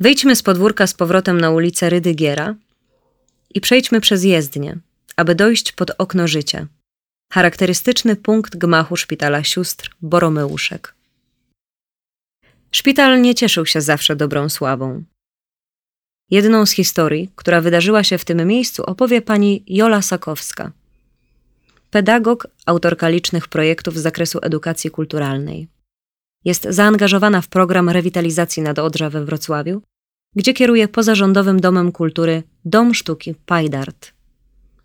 Wyjdźmy z podwórka z powrotem na ulicę Rydygiera i przejdźmy przez jezdnię, aby dojść pod okno życia. Charakterystyczny punkt gmachu szpitala sióstr Boromeuszek. Szpital nie cieszył się zawsze dobrą sławą. Jedną z historii, która wydarzyła się w tym miejscu, opowie pani Jola Sakowska. Pedagog, autorka licznych projektów z zakresu edukacji kulturalnej. Jest zaangażowana w program rewitalizacji Nadodrza we Wrocławiu, gdzie kieruje pozarządowym domem kultury Dom Sztuki Pajdart.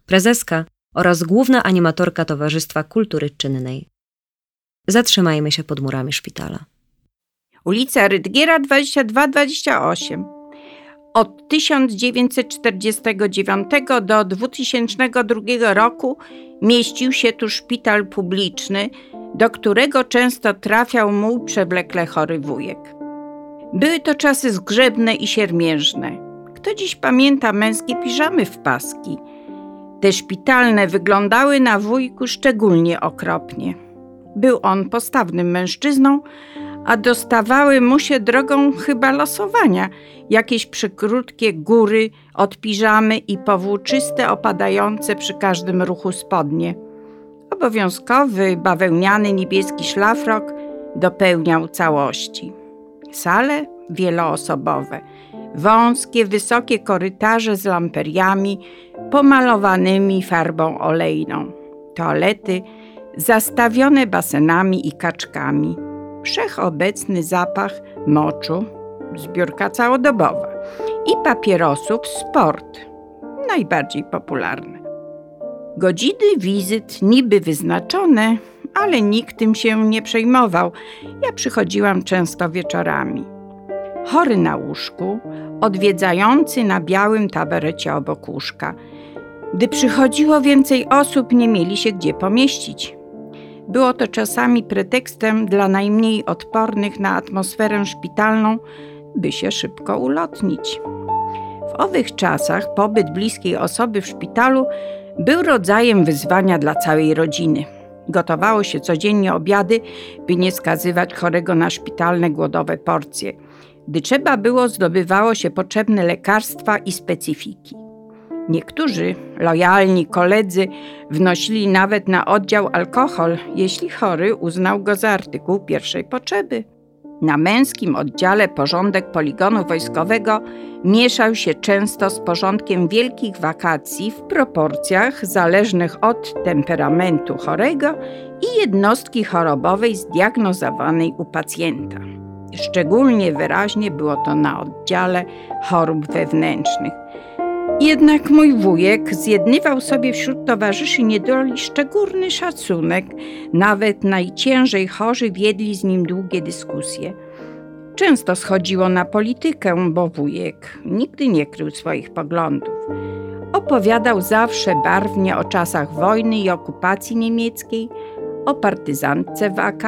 Prezeska oraz główna animatorka Towarzystwa Kultury Czynnej. Zatrzymajmy się pod murami szpitala. Ulica Rydgiera 2228. Od 1949 do 2002 roku mieścił się tu szpital publiczny, do którego często trafiał mój przewlekle chory wujek. Były to czasy zgrzebne i siermiężne. Kto dziś pamięta męskie piżamy w paski? Te szpitalne wyglądały na wujku szczególnie okropnie. Był on postawnym mężczyzną, a dostawały mu się drogą chyba losowania jakieś przykrótkie góry od piżamy i powłóczyste opadające przy każdym ruchu spodnie. Obowiązkowy bawełniany niebieski szlafrok dopełniał całości. Sale wieloosobowe, wąskie, wysokie korytarze z lamperiami pomalowanymi farbą olejną, toalety zastawione basenami i kaczkami. Wszechobecny zapach moczu, zbiórka całodobowa i papierosów sport, najbardziej popularne. Godziny wizyt niby wyznaczone, ale nikt tym się nie przejmował. Ja przychodziłam często wieczorami. Chory na łóżku, odwiedzający na białym taberecie obok łóżka. Gdy przychodziło więcej osób, nie mieli się gdzie pomieścić. Było to czasami pretekstem dla najmniej odpornych na atmosferę szpitalną, by się szybko ulotnić. W owych czasach pobyt bliskiej osoby w szpitalu był rodzajem wyzwania dla całej rodziny. Gotowało się codziennie obiady, by nie skazywać chorego na szpitalne głodowe porcje. Gdy trzeba było, zdobywało się potrzebne lekarstwa i specyfiki. Niektórzy lojalni koledzy wnosili nawet na oddział alkohol, jeśli chory uznał go za artykuł pierwszej potrzeby. Na męskim oddziale porządek poligonu wojskowego mieszał się często z porządkiem wielkich wakacji w proporcjach zależnych od temperamentu chorego i jednostki chorobowej zdiagnozowanej u pacjenta. Szczególnie wyraźnie było to na oddziale chorób wewnętrznych. Jednak mój wujek zjednywał sobie wśród towarzyszy niedoli szczególny szacunek, nawet najciężej chorzy wiedli z nim długie dyskusje. Często schodziło na politykę, bo wujek nigdy nie krył swoich poglądów. Opowiadał zawsze barwnie o czasach wojny i okupacji niemieckiej, o partyzantce w AK,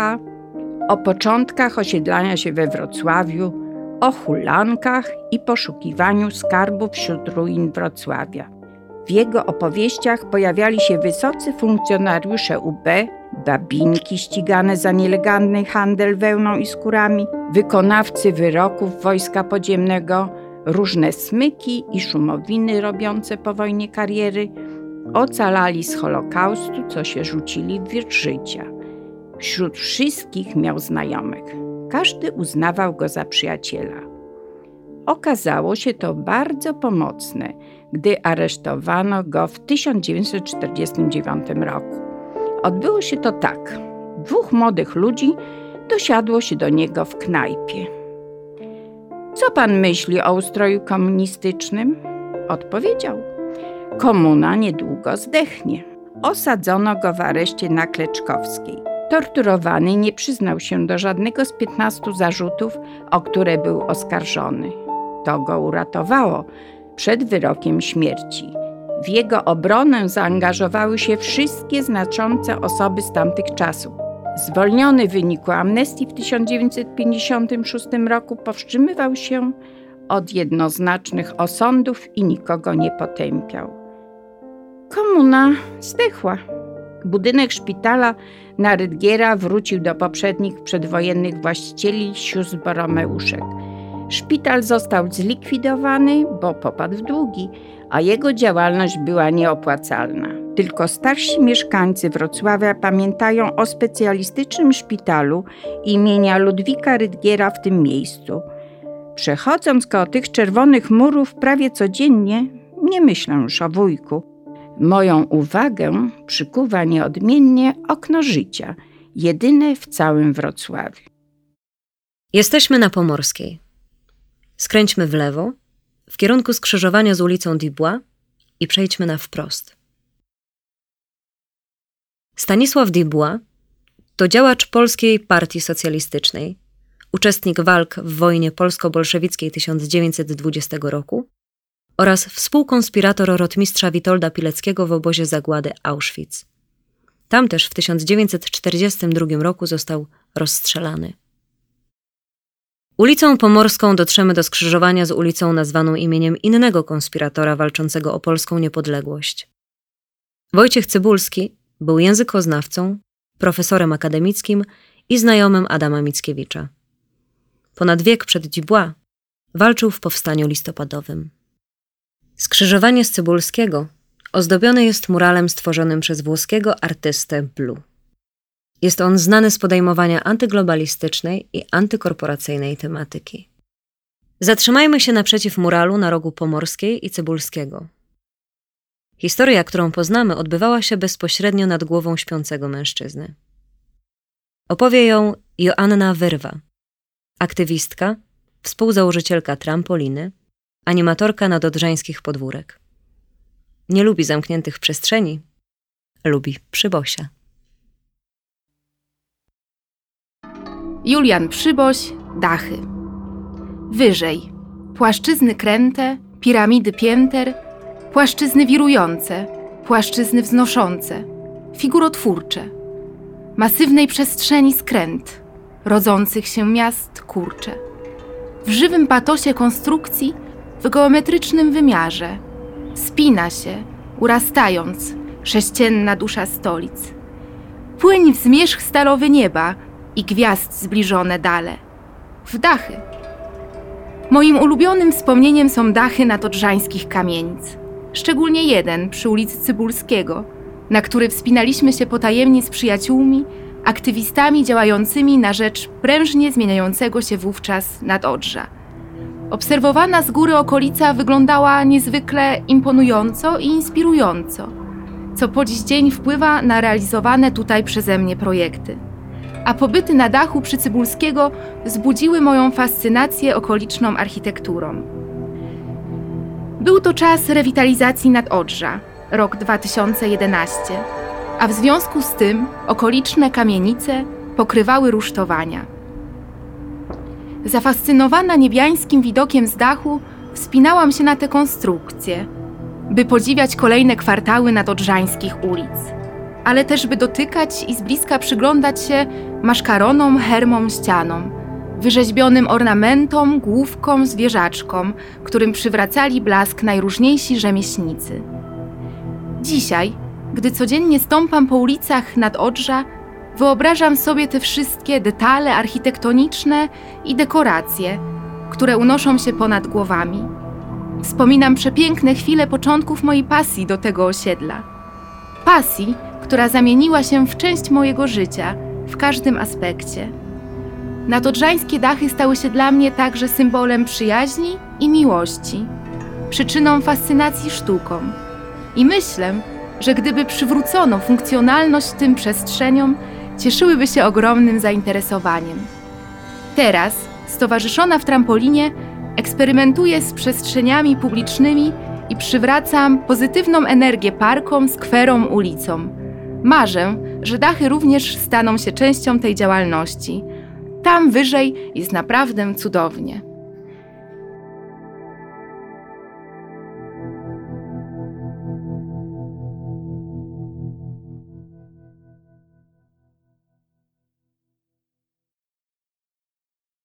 o początkach osiedlania się we Wrocławiu, o hulankach i poszukiwaniu skarbu wśród ruin Wrocławia. W jego opowieściach pojawiali się wysocy funkcjonariusze UB, babinki ścigane za nielegalny handel wełną i skórami, wykonawcy wyroków wojska podziemnego, różne smyki i szumowiny robiące po wojnie kariery, ocalali z Holokaustu, co się rzucili w wir życia. Wśród wszystkich miał znajomych. Każdy uznawał go za przyjaciela. Okazało się to bardzo pomocne, gdy aresztowano go w 1949 roku. Odbyło się to tak. Dwóch młodych ludzi dosiadło się do niego w knajpie. Co pan myśli o ustroju komunistycznym? Odpowiedział. Komuna niedługo zdechnie. Osadzono go w areszcie na Kleczkowskiej. Torturowany nie przyznał się do żadnego z 15 zarzutów, o które był oskarżony. To go uratowało przed wyrokiem śmierci. W jego obronę zaangażowały się wszystkie znaczące osoby z tamtych czasów. Zwolniony w wyniku amnestii w 1956 roku powstrzymywał się od jednoznacznych osądów i nikogo nie potępiał. Komuna zdechła. Budynek szpitala na Rydgiera wrócił do poprzednich przedwojennych właścicieli sióstr Boromeuszek. Szpital został zlikwidowany, bo popadł w długi, a jego działalność była nieopłacalna. Tylko starsi mieszkańcy Wrocławia pamiętają o specjalistycznym szpitalu imienia Ludwika Rydgiera w tym miejscu. Przechodząc koło tych czerwonych murów prawie codziennie, nie myślę już o wujku. Moją uwagę przykuwa nieodmiennie okno życia, jedyne w całym Wrocławiu. Jesteśmy na Pomorskiej. Skręćmy w lewo, w kierunku skrzyżowania z ulicą Dubois i przejdźmy na wprost. Stanisław Dubois to działacz Polskiej Partii Socjalistycznej, uczestnik walk w wojnie polsko-bolszewickiej 1920 roku oraz współkonspirator rotmistrza Witolda Pileckiego w obozie zagłady Auschwitz. Tam też w 1942 roku został rozstrzelany. Ulicą Pomorską dotrzemy do skrzyżowania z ulicą nazwaną imieniem innego konspiratora walczącego o polską niepodległość. Wojciech Cybulski był językoznawcą, profesorem akademickim i znajomym Adama Mickiewicza. Ponad wiek przed Dubois walczył w powstaniu listopadowym. Skrzyżowanie z Cybulskiego ozdobione jest muralem stworzonym przez włoskiego artystę Blue. Jest on znany z podejmowania antyglobalistycznej i antykorporacyjnej tematyki. Zatrzymajmy się naprzeciw muralu na rogu Pomorskiej i Cybulskiego. Historia, którą poznamy, odbywała się bezpośrednio nad głową śpiącego mężczyzny. Opowie ją Joanna Wyrwa, aktywistka, współzałożycielka trampoliny, animatorka nadodrzańskich podwórek. Nie lubi zamkniętych przestrzeni, lubi przybosia. Julian Przyboś, dachy. Wyżej płaszczyzny kręte, piramidy pięter, płaszczyzny wirujące, płaszczyzny wznoszące, figurotwórcze, masywnej przestrzeni skręt, rodzących się miast kurcze. W żywym patosie konstrukcji, w geometrycznym wymiarze, spina się, urastając, sześcienna dusza stolic. Płyń w zmierzch stalowy nieba, i gwiazd zbliżone dale. W dachy. Moim ulubionym wspomnieniem są dachy nadodrzańskich kamienic. Szczególnie jeden przy ulicy Cybulskiego, na który wspinaliśmy się potajemnie z przyjaciółmi, aktywistami działającymi na rzecz prężnie zmieniającego się wówczas nadodrza. Obserwowana z góry okolica wyglądała niezwykle imponująco i inspirująco, co po dziś dzień wpływa na realizowane tutaj przeze mnie projekty a pobyty na dachu przy Cybulskiego wzbudziły moją fascynację okoliczną architekturą. Był to czas rewitalizacji nadodrza, rok 2011, a w związku z tym okoliczne kamienice pokrywały rusztowania. Zafascynowana niebiańskim widokiem z dachu, wspinałam się na te konstrukcje, by podziwiać kolejne kwartały nadodrzańskich ulic ale też by dotykać i z bliska przyglądać się maszkaronom, hermom, ścianom, wyrzeźbionym ornamentom, główkom, zwierzaczkom, którym przywracali blask najróżniejsi rzemieślnicy. Dzisiaj, gdy codziennie stąpam po ulicach nad Odrza, wyobrażam sobie te wszystkie detale architektoniczne i dekoracje, które unoszą się ponad głowami. Wspominam przepiękne chwile początków mojej pasji do tego osiedla. Pasji, która zamieniła się w część mojego życia w każdym aspekcie. Nadodrzańskie dachy stały się dla mnie także symbolem przyjaźni i miłości, przyczyną fascynacji sztuką. I myślę, że gdyby przywrócono funkcjonalność tym przestrzeniom, cieszyłyby się ogromnym zainteresowaniem. Teraz, stowarzyszona w trampolinie, eksperymentuję z przestrzeniami publicznymi i przywracam pozytywną energię parkom, skwerom, ulicom Marzę, że dachy również staną się częścią tej działalności. Tam wyżej jest naprawdę cudownie.